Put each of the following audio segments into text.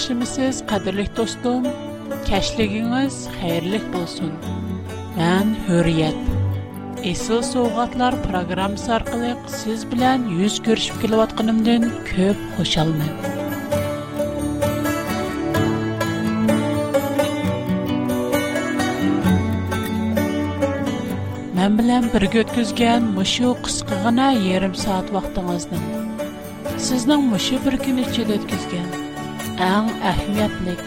yaxshimisiz qadrli do'stim kashligingiz xayrli bo'lsin man hurriyat Esıl Soğatlar programı arkalık siz bilan yuz ko'rishib kelayotganimdan ko'p xushalman men bilan birga o'tkazgan mushu qisqagina yarim soat vaqtingizni sizning muşu bir gün içi آن اهمیت نیک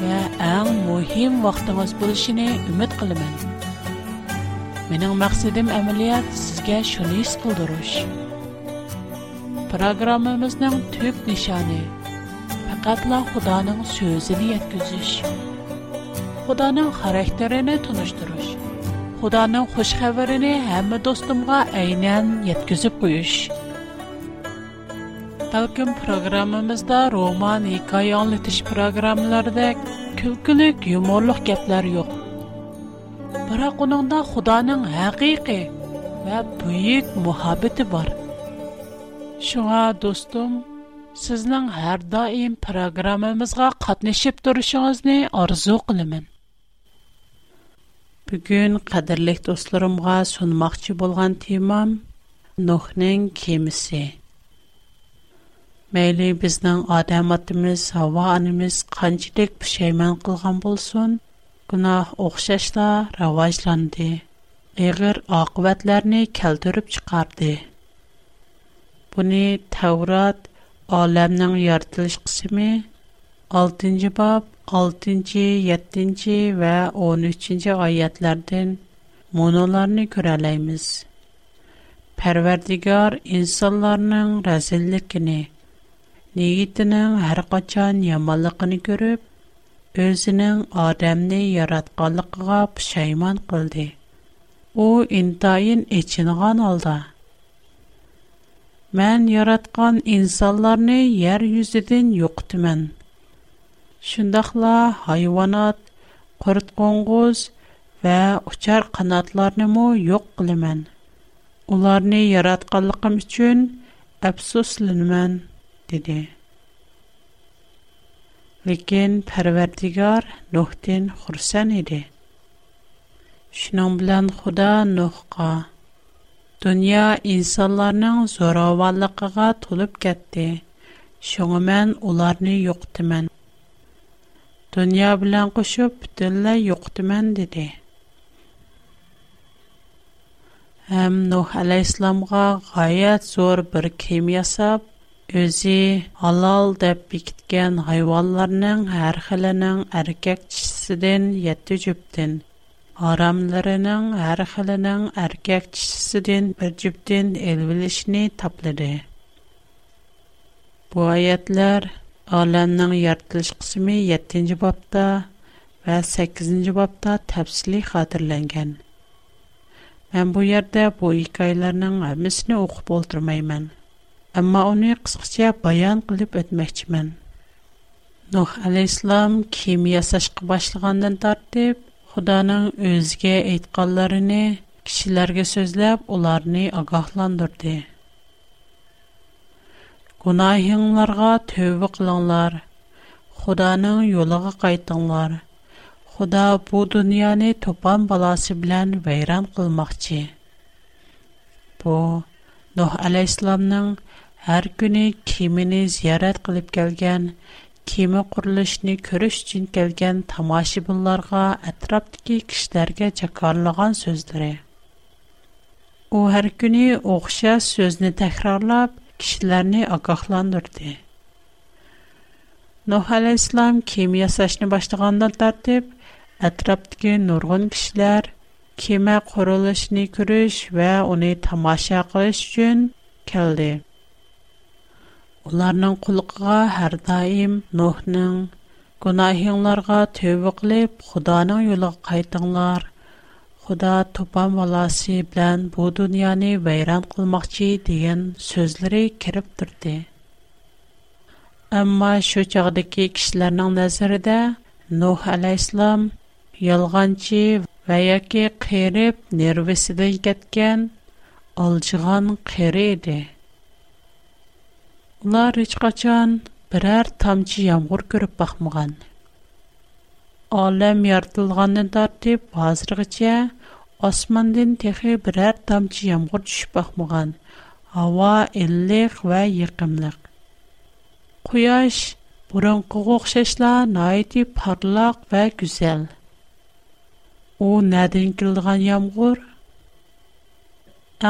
و آن مهم وقت ümid بودشی نه امید قلم من. من اون مقصدم عملیات سگ شنیس بود روش. پروگرام ما xarakterini توپ نشانه. فقط لا خدا نم سوزنیت گزش. Balkim programmamızda roman, hikoya anlatış programmalardek külkülük, yumorluq gaplar yo'q. Biroq uningda Xudoning haqiqiy va buyuk muhabbati bor. Shunga do'stim, sizning har doim programmamizga qatnashib turishingizni orzu qilaman. Bugun qadrli do'stlarimga sunmoqchi bo'lgan temam Nuhning kemisi. Məyli bizning odam otimiz, havo onamiz qanchalik pushaymon qilgan bo'lsin, gunoh o'xshashla rivojlandi. Ig'ir oqibatlarni keltirib chiqardi. Buni Tavrat olamning yaratilish qismi 6-bob 6-7 va 13-oyatlardan monolarni ko'ra olamiz. Parvardigor insonlarning razilligini Нигитнең һәр качан яманлыгын күреп, өзенең адамны яратканлыгыга пошайман кылды. У интайын эченгән алда. Мен яраткан инсанларны яр юзедән юктымен. Шундакла хайванат, курт коңгыз ва учар канатларны мо юк кылымен. Уларны яратканлыгым өчен афсусланмын dedi. Lakin Pərverdigar Nuhdən xursan idi. Şunun bilan Xuda Nuhqa dünya insanların zoravallığına tolub getdi. Şunu mən onları yoxdumən. Dünya bilan qoşub bütünlə yoxdumən dedi. Həm Nuh Əleyhisselamğa gayet zor bir kim Өзі алал деп бикткен хайваларының архылының аркек чисіден 7 джіптін, арамларының архылының аркек чисіден 1 джіптін елвілішні таплыды. Бу аятлар аланның яртылш қсуми 7-джі бапта ва 8-джі бапта тапсили хадырлэнген. Мен бу ярда бу икайларының амисни оқып олдырмаймэн. Amma onu qısqaca bayan qılıb ötməkçimən. Nuh əleyhissalam kim yaşaşqa başlığandan tartib Xudanın özünə aytqanlarını kişilərə sözləb onları ağahlandırdı. Günahınlarga tövbə qılınlar. Xudanın yoluna qayıtınlar. Xuda bu dünyanı topan balası bilən vəyran qılmaqçı. Bu Nuh əleyhissalamın Hər günü kimini ziyarət qılıb gələn, kema qurilishini ko'rish uchun kelgan tomoshabinlarga atrofdagi kishilarga jakorlagan so'zlari u har kuni o'xshash so'zni takrorlab kishilarni ogohlantirdi nuh alayhissalom kema yasashni boshlagandan tartib atrofdagi nurg'un kishilar kema qurilishini ko'rish va uni tomosha qilish uchun keldi Оларның құлықына һәр даим Нохның гунаһыннарға төбеқлеп, Худаның юлыға қайтыңлар. Худа топан валасы белән бу дөньяны вәйран кылмагыч дигән сүзләре кирип турды. Әмма шу чордәк кешеләрнең næзәредә Нох алейһиссалам ялғанчы ваяк керип нервисә дә кеткән алçıган Улар һеч качан берәр тамчы ямгыр күреп бакмаган. Алем яртылганны тартып, хәзергечә османдан техи берәр тамчы ямгыр төшеп Ава, Һава иллек ва якымлык. Куяш Бұрын құғы құшешла найты парлақ вә күзел. О, нәдің кілдіған ямғыр?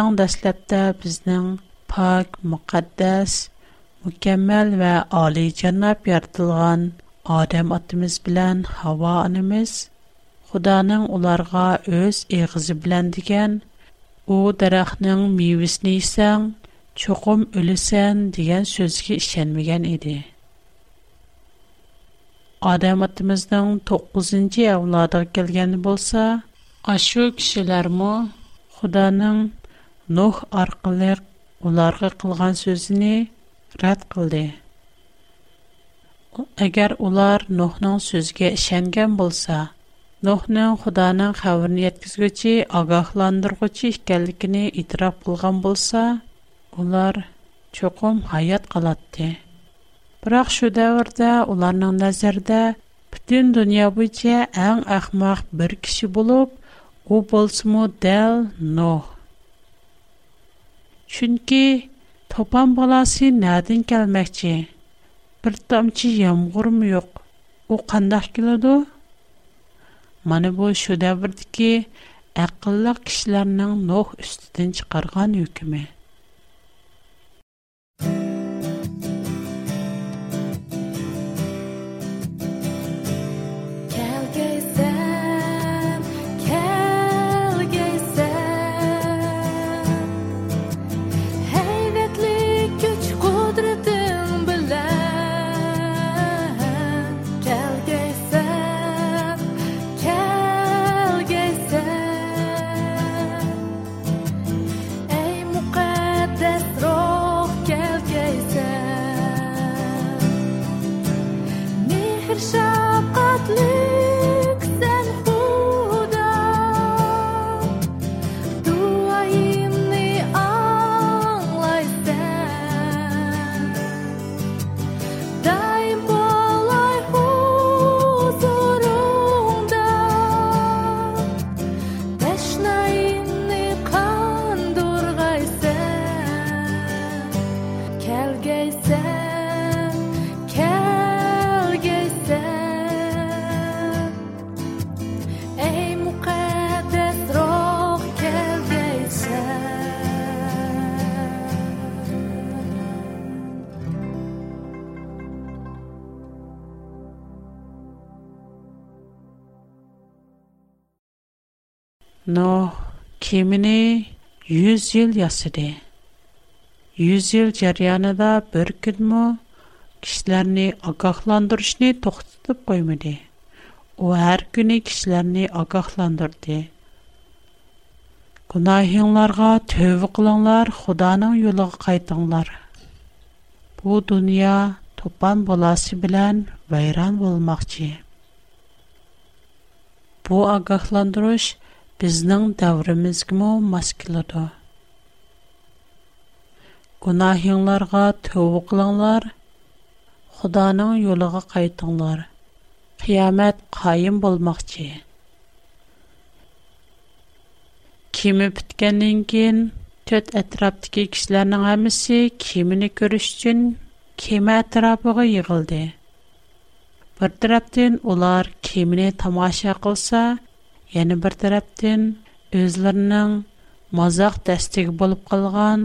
Әң дәсләпті бізнің пак, мұқаддәс, mükemmel ve Ali Cennab yaratılan Adem atımız bilen Hava anımız, Kudanın onlarga öz eğizi bilen digen, o darahının miyvisini isen, çokum ölüsen digen sözge işenmegen idi. Adem atımızdan 9. evladı gelgen bolsa, aşu kişiler mu, Nuh arkalık onlarga kılgan sözünü рад кылды. Эгер улар Нохның сөзге ишенгән булса, Нохның Худаның хаберне Yetkizgүче, агахландыргуче икәнлегене итроп булган булса, улар чөкм хаят калатты. Һич шу дәврдә уларның назэрдә бүтән дөнья буенча әм ахмақ бер кеше булып ул булсымы дәл Нох. Чөнки Топан баласы нәдін кәлмәкчі? Бір тамчи ямғур му йоқ? У қандах келаду? Маны бой шудабырді ки, айқылы кишләрнің нох үстіден чықарған үй но кемине 100 жыл ясыды. 100 жыл жарыянада бір күдмө кишилерни агахландырышны токтутуп коймады. О ар күнү кишилерни агахландырды. Гунахиңларга төвө кылыңлар, Худанын жолуна кайтыңлар. Бу дүнья топан боласы билан вайран болмакчы. Бу агахландырыш – Безнең таврыбыз гына маскуладо. Гонаһяңларга төбеклеңнар, Хүдәнең юлыга кайтыңнар. Киямат каим булмакчы. Кеме биткәннән кин, төт әтраптәге кишләрнең әмесе кеменә күрешчән, кеме трабыгы йгылды. Бер траптән олар кеменә тамаша кылса Яны бер тарафтан үзләренең мазак дәстиге булып калган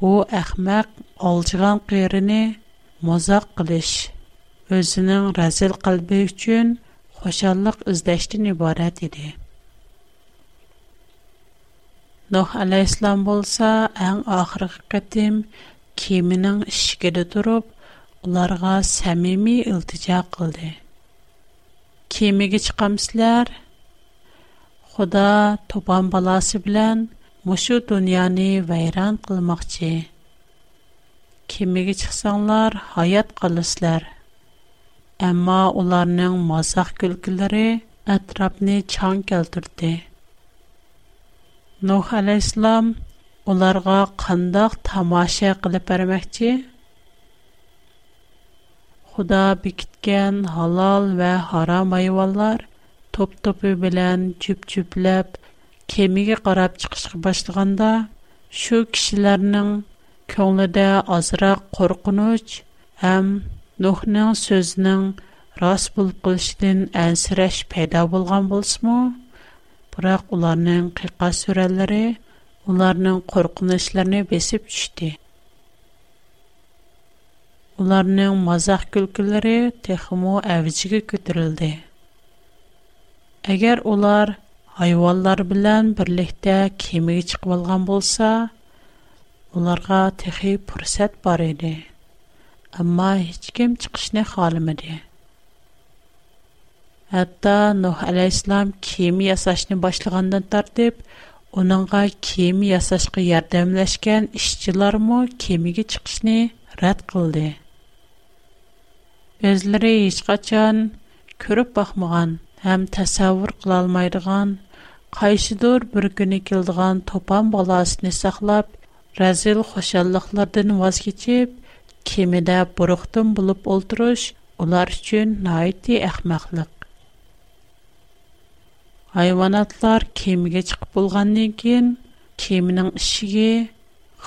бу әхмәк алҗыган кыйрыны мазак кылыш өзінің рәзіл қалбы үшін қошалық үздәштін ібарат еді. Нұх әлі болса, әң ақырғы қытым кемінің ішкеді тұрып, оларға сәмими үлтіжа қылды. Кемігі чықамсылар – Худа тупан баласы белән мошу дөньяны вайран кылмакчы. Кемеге чыксаңлар, хаят калыслар. Әмма уларның мазак күлкләре атрапны чан келтүрде. Нух алейслам уларга кандак тамаша кылып бермекчи. Худа бикиткән халал ва харам айваллар – топ-топы белән чүп-чүпләп кемигә карап чыгышка башлаганда, шу кишләрнең көңлендә азрак куркыныч һәм Нухның сүзнең рас булып кылышын әнсирәш пайда булган булсымы? Бирок уларның кыйка сүрәләре уларның куркынычларын бесеп төште. Уларның мазах көлкеләре техмо әвҗиге күтәрелде. Әгәр олар хайваннар белән берлектә кемигә чыгып алган булса, уларга тәхеп бүрсәт бар иде. әмма hiçкем чыгышны халымыды. Хәтта Нух алейһиссалам кеми ясачны башлагандан тәртип, оныңга кеми ясашка ярдәмләшкән işчىلәр мо кемигә чыгышны рад кылды. Гözләре hiç качан күреп бакмаган һәм тәсәввүр кылалмайдыган, кайсыдыр бер көне килдиган топан баласыны саклап, разил хошаллыклардан ваз кечип, кемидә буруктын булып олтырыш ular uchun noiti ahmoqliq hayvonotlar kemaga chiqib bo'lgandan keyin kemaning ishigi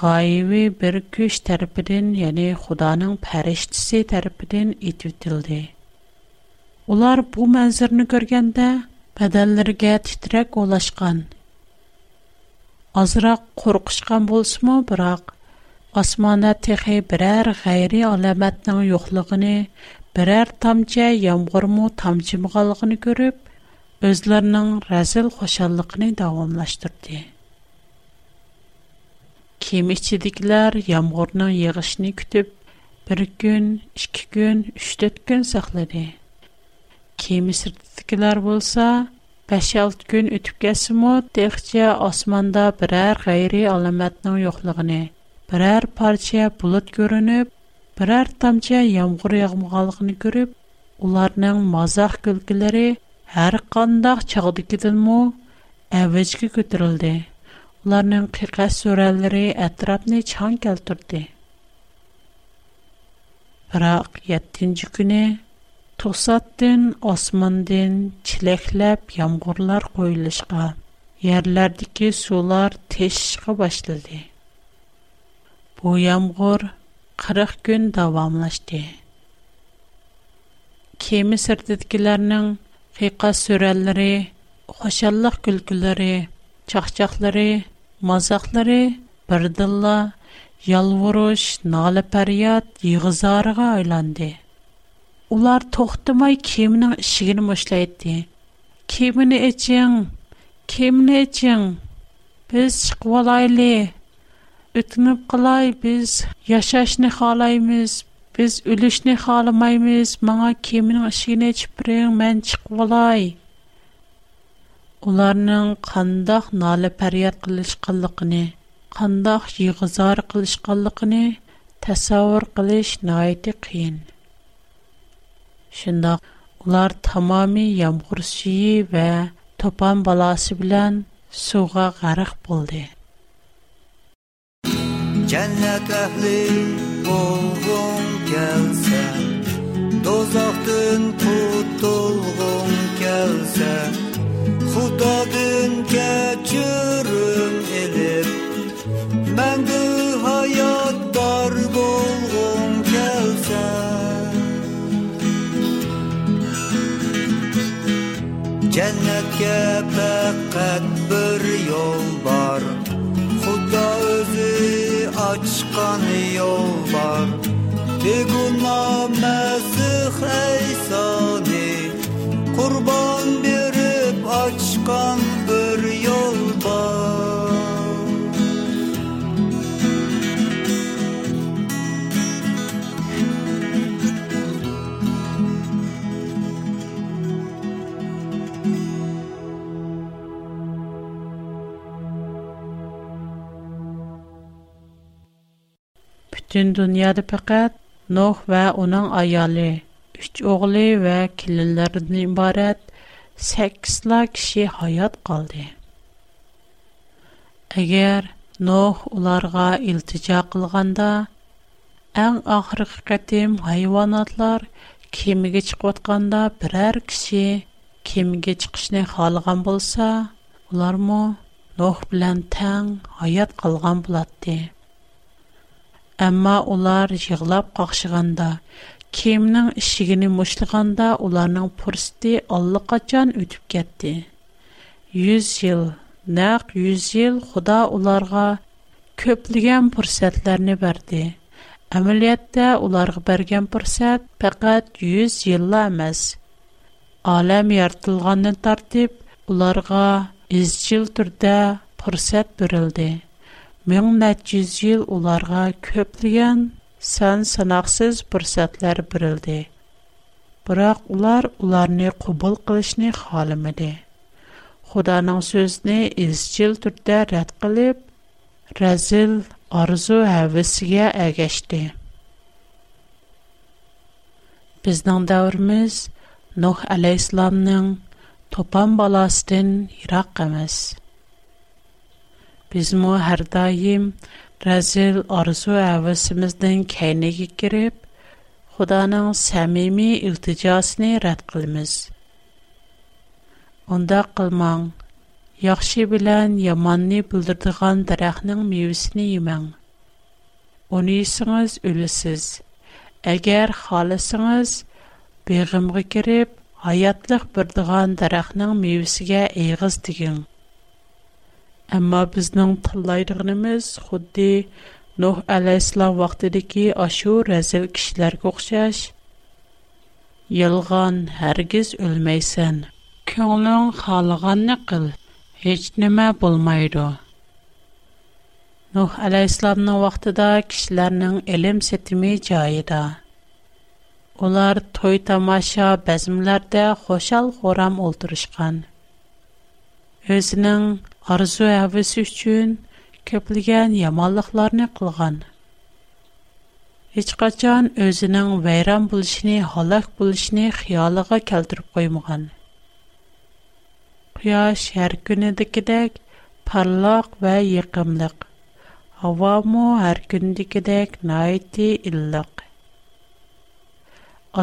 g'oyibi bir kuch tarafidan ya'ni xudoning farishtasi tarafidan etutildi Олар бу мәнзірні көргенді, бәдәлірге титрәк олашқан. Азырақ қорқышқан болсымы, бірақ, асмана тіхи бірәр ғайри аламәтнің юқлығыны, бірәр тамча ямғырму тамчы мұғалығыны көріп, өзлерінің рәзіл қошалықыны дауымлаштырды. Кем ішчедіклер ямғырның еғішіні күтіп, бір күн, үшкі күн, үштет күн сақлады. Кеме сырtıdakilar bolsa 5-6 gün ötüp geçsimo texçe osmanda birer gayri alametning yo'qligini, birer parça bulut görünüp, birer tamcha yağmur yağmaganligini görüp, ularning mazah gülkilari har qandaq chog'dikidanmi avajga ko'tarildi ularning qiqas so'ralari atrofni chang keltirdi biroq yettinchi kuni Тосаттен османден чилеклеп ямгурлар койлышка, ярлардыки сулар тешишка башлады. Бу ямгур 40 күн давамлашты. Кеми сырдыдкиларның фиқа сүрәлләре, хошаллык күлкләре, чахчахлары, мазаклары бердилла ялвуруш, нала парият, йыгызарга айланды. Улар тохтымай кемнің ішігін мұшлайды. Кеміні әчен, кеміні әчен, біз шықвалайлы, үтініп қылай, біз яшашны қалаймыз, біз үлішні қалымаймыз, маңа кемнің ішігін әчіпірең мән шықвалай. Уларның қандақ налы пәрият қылыш қылықыны, қандақ жиғызар қылыш қылықыны, тәсауыр қылыш найты қиын. Şunda ular tamami yağmur suyu ve topan balası bilen suğa garık buldu. Cennet ehli olgun gelse, dozaktın tutulgun gelse, Hudadın keçürüm elip, ben jannatga faqat bir yo'l var, xudo o'zi ochgan yo'l bor begunoh masih ayso Дөньяда пекать, ногох ва аның аялы, 3 огылы ва килленләренен ибарат 8 лак кеше һаят калды. Әгәр ногох уларга илтиҗа кылганда, әм ахырыкы тәм хайванatlar кемгә чыгып атканда берәр кеше кемгә чыгышны һалган булса, улармы ногох белән тәң һаят калган Әмма олар жиглап қақшығанда, кемнің ішігіні мұшылғанда уларның пұрсты аллы қачан өтіп кетті. Юз жыл, нәқ юз жыл құда уларға көпліген пұрсәтлеріні бәрді. Әмілетті уларғы бәрген пұрсәт пәкәт юз жылла әмәз. Алам яртылғанын тартып, уларға үз жыл түрді пұрсәт Мен нәтиз ел уларга көплеген сән санақсыз бұрсатлар бірілді. Бірақ улар уларны қубыл қылышны халымыды. Худаның сөзіне изчил түрді рәт қылып, рәзіл арзу әвісіге әгәшті. Біздің дәуіріміз Нух алейсламның топан баластын ирақ әмәсі. Бизмо һәр даим Разил арзу әвәсемездән кәйнегә кирип, Худаның сәмими илтиҗасын рәт кылмыз. Онда кылмаң, яхшы белән яманны бүлдердегән дарахның мивесен йемәң. Уни исеңиз үлесез. Әгәр халысыңыз бегымгы кирип, hayatlıq bir dığan daraqnın meyvisigə eyğiz digin. Әмма безнең тыңлайдыгымыз худди Нух алейхиссалам вакытыдагы ашу разил кишләргә охшаш. Ялган һәргиз үлмәйсән. Көңлең халыганны кыл. Һеч нәмә булмайды. Нух алейхиссаламның вакытында кишләрнең илм сетими җайыда. Улар той тамаша бәзмләрдә хошал хорам ултырышкан. Өзінің arzu havasi uchun ko'plagan yomonliklarni qilgan hech qachon o'zining vayron bo'lishini halok bo'lishini xiyoliga keltirib qo'ymagan quyosh har kunidagidek parloq va yiqimliq havomu har kundagidek noiti illiq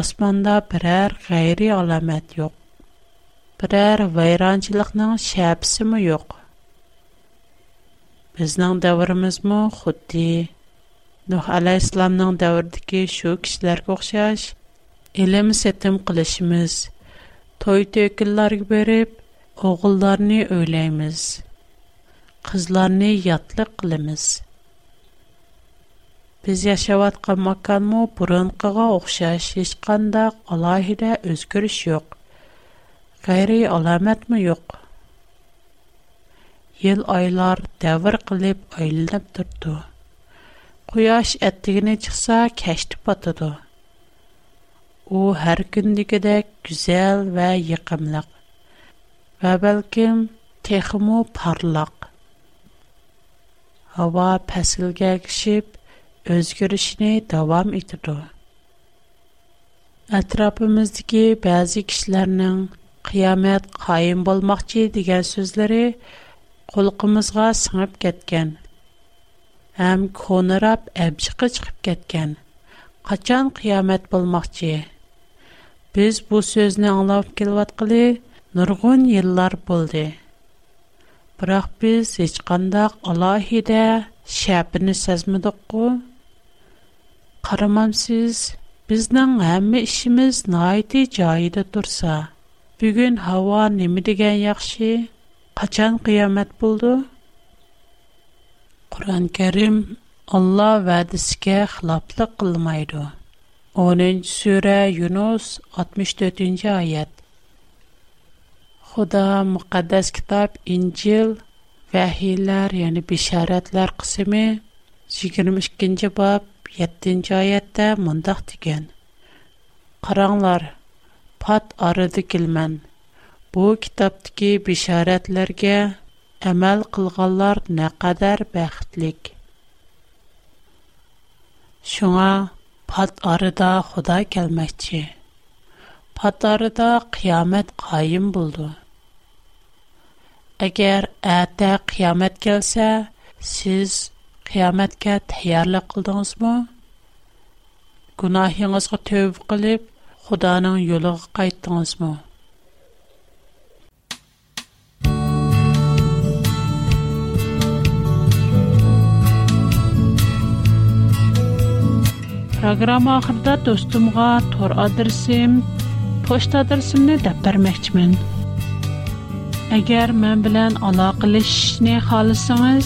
osmonda biror g'ayri alomat yo'q biror vayronchilikning shapsimi yo'q Біздан давырымыз му худди. Дух ала исламдан давырдыки шу кишилар ку қшаш, елемі қылышымыз. Той-той килар гиберип, ұғылдарни өйлейміз. Қызларни ятлы қылымыз. Біз яшават қамакан му бұрын қыга қошаш, ешканда қалахиде өзгіріш йоқ. Қайри аламат му йоқ. Йыл айлар davr qilib aylanib turdi quyosh attigini chiqsa kashti botadi u har kundagidek go'zal va yiqimliq va balkim texmu porloq havo faslga kishib o'zgarishini davom etadi atrofimizdagi ba'zi kishilarning qiyomat qoyim bo'lmoqchi degan so'zlari Қолғымызға сыңап кеткен, Әм кунырап әбшіғы чығып кеткен, Қачан қиямэт болмақ чи? Біз бұл сөзні аңлавып келват қили, Нұрғын еллар болди. Бірақ біз ічқанда Қалахиде Шапини сәзмідук ку? Қарамам сіз, Біздан әмі ішіміз наиди-чаиды турса, Бүгін хава немидиген яхши, qachon qiyomat bo'ldi qur'oni karim olloh va'disiga xiloflik qilmaydi 10 sura yunus 64 oyat xudo muqaddas kitob injil vahiylar ya'ni bisharatlar qismi 22 bob 7 oyatda mundoq degan qaranglar pat arada kilman Бу китаптагы бишаратларгә әмәл кылганлар нәкъадәр бәхетлек. Шуңа пат арыда Худа келмәкче. Пат арыда қиямет қайым булды. Әгәр әтә қиямет келсә, сез қияметкә тәйярлык кылдыңызмы? Гунаһыңызга төв кылып, Худаның юлыга кайттыңызмы? Программа ахырда достумга тор адресим, почта adresimni deb bermoqchiman. Agar men bilan aloqalashishni xohlasangiz,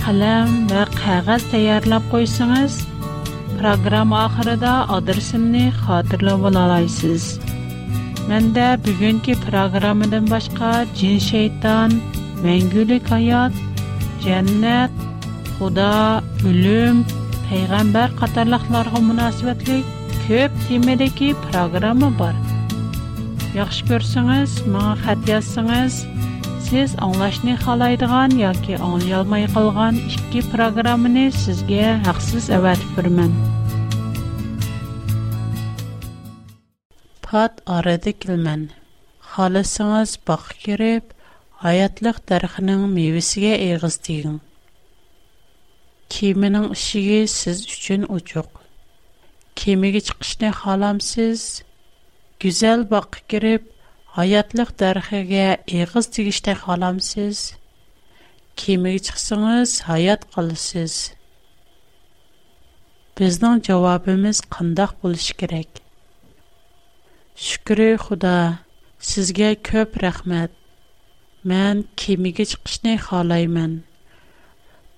qalam ва qog'oz tayyorlab qo'ysangiz, программа oxirida adresimni xotirlab olasiz. Menda bugungi программадан boshqa жин shayton, mangulik hayot, жаннат, xudo, o'lim пайғамбар қатарлықларға мұнасибатлы көп темедегі программа бар. Яқшы көрсіңіз, маңа қат ясыңыз, сіз аңлашны қалайдыған, яке аңлай алмай қалған ішкі программыны сізге әқсіз әвәт бірмін. Пат арады кілмін. Қалысыңыз бақы керіп, аятлық дәрхінің мевісіге еғіз дейін. Kemining ishigi siz uchun ochiq. Kemiga chiqishni xohlamsiz? Go'zal boqqa kirib, hayotliq darxiga eg'iz tegishni xohlamsiz? Kemiga chiqsangiz, hayot qolasiz. Bizning javobimiz qandoq bo'lishi kerak? Shukri Xudo, sizga ko'p rahmat. Мен кемеге чыгышны халайман.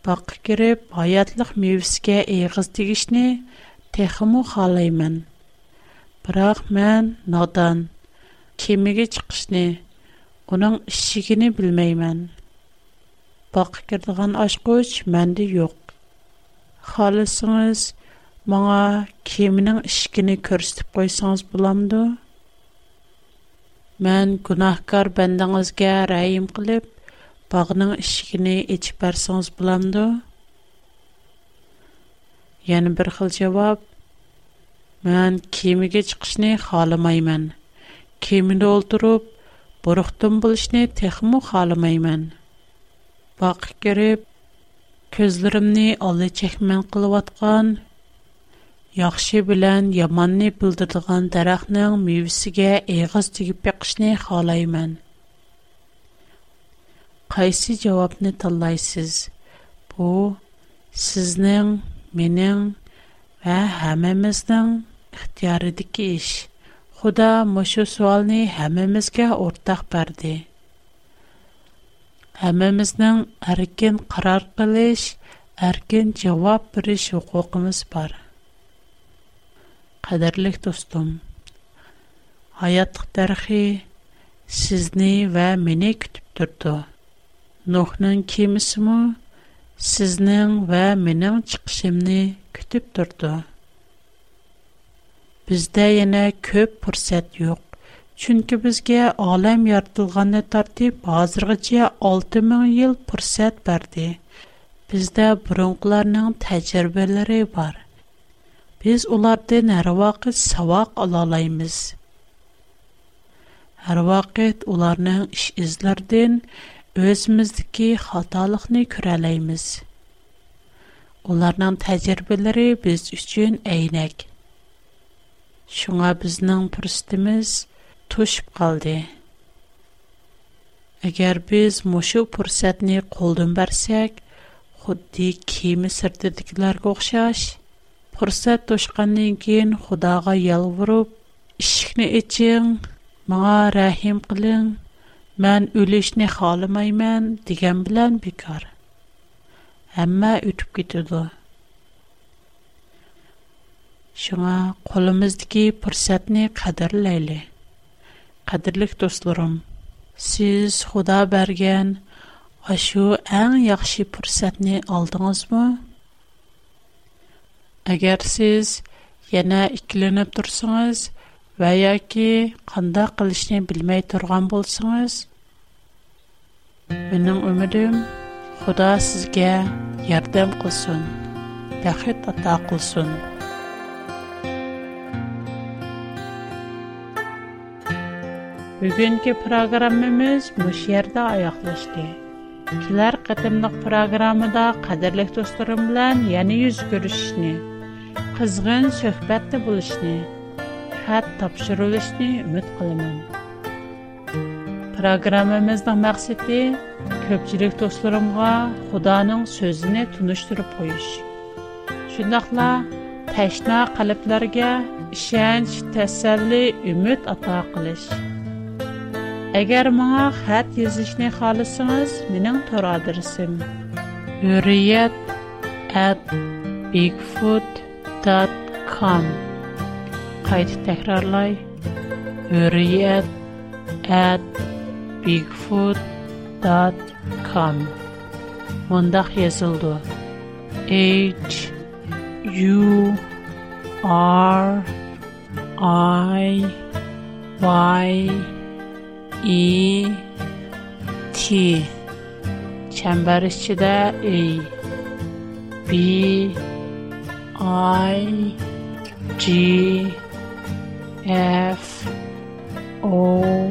Бақы керіп, аятлық мебиске эйхыз дигишни, Техиму халаймэн. Бірақ мэн надан, кемиге чықшни, Онын ішигини білмаймэн. Бақы кердіган ашкуч мэнди йоқ. Халысыңыз маңа кемінің ішигини көрсіп қойсаңыз бұламды. Мэн гунахкар бэндан ызге раим қилип, bağının ishigini ichib bersangiz bo'lamdi yana bir xil javob man kemaga chiqishni xohlamayman kemada o'ltirib bo'riqdin bo'lishni texmu xohlamayman boq kirib ko'zlarimni ola chakman qilayotgan yaxshi bilan yomonni bildiradigan daraxtning mevasiga eg'iz tegib yiqishni xohlayman қайсы жауапны таллайсыз? Бұ, сізнің, менің ә, әмеміздің ұқтиярыды ке іш. Құда мұшу суалны әмемізге ортақ бәрді. Әмеміздің әркен қарар қылыш, әркен жауап біріш ұқуқымыз бар. Қадірлік достым, аяттық тәрхи сізні вә мені күтіп тұрды. Nuhning kemisimi сизнинг ва менинг чиқишимни кутиб турди. Бизда yana кўп фурсат йўқ, чунки бизга олам yaratilgandan тартиб ҳозиргича 6000 yil fursat berdi. Bizda burunqilarning tajribalari bor. Biz ulardan har vaqt savoq ola olamiz. Har vaqt ularning ish Өзіміздікі қалталықны күрәлейміз. Оларнан тәзірбелері біз үшін әйінәк. Шыңа бізнің пұрстымыз тұшып қалды. Әгер біз мұшу пұрсәтіне қолдым бәрсек, құдды кемі сұрды дегілер көқшаш, пұрсәт кейін құдаға ел бұрып, үшікіне үйтің мұға рәйім қылың, Мән үлешне халымайман дигән белән бикар. Әмма үтүп китә дә. Шуңа, голымыздәге фырсатны қадәрлейле. Қадәрлік достарым, сіз Худа берген ашу иң яхшы фырсатны алдыңыз ба? Әгәр сіз яна икленеп турсаңгыз, ваяки қаңда қилишне билмей турған болсаңгыз Mening ümidim Xudo sizga yordam qilsin, baxit ato qilsin. Bugungi programmamiz bu yerda oyoqlashdi. Kelar qatimliq programmada qadrli do'stlarim bilan yana yuz ko'rishishni, qizg'in suhbatda bo'lishni, xat topshirishni umid qilaman. Proqramımızda məqsədi köpçülük dostlarımğa Xudanın sözünü tunuşdurub qoyuş. Şundaqla təşna qalblərə işənç, təsəlli, ümid ata qılış. Əgər mənə xət yazışni xalısınız, mənim tor adresim hurriyet@bigfoot.com Qayıt təkrarlay hurriyet@ bigfoot.com Mundaq yazıldı. H U R I Y E T Çember içində E B I G F O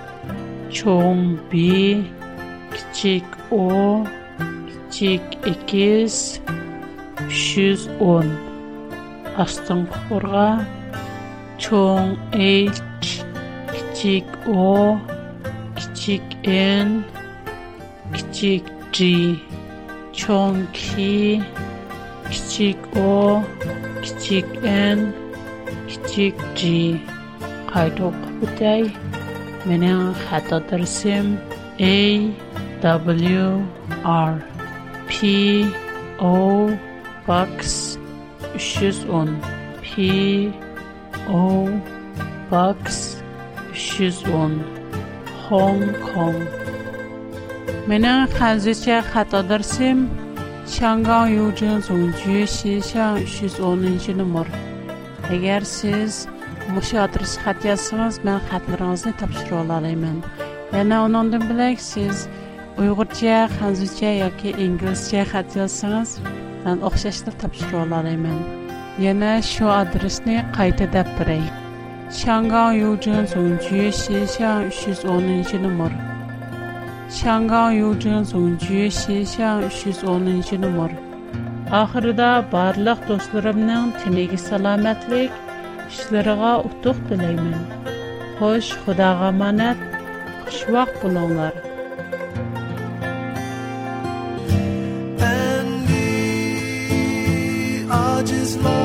чоң B, кичик о, кичик X, 310. Астын құрға, чоң H, кичик о, кичик N, кичик G, чоң K, кичик O, кичик N, кичик G. Қайдоқ бұдай. منن خطا درسم A W R P O 310 P او B O X 310 هونگ کونگ منن خنزیش خطا درسم چنگان یوجن زونجی شیشان اگر سیز Muşa adres xət yazsanız, mən xətlərinizi tapşıra olarım. Yana onundan bilək siz Uyğurca, Xanzuca yoki İngiliscə xət yazsanız, mən oxşaşda tapşıra olarım. Yana şu adresni qayta dəb birək. Şanqan Yucun Songju Xishan 310-cu nömr. Şanqan Yucun Songju Xishan 310-cu nömr. Axırda barlıq dostlarımın tiniga salamatlıq ishlariga utuq tilayman xo'sh xudoga omonat xushvaqt bo'linglar ojiz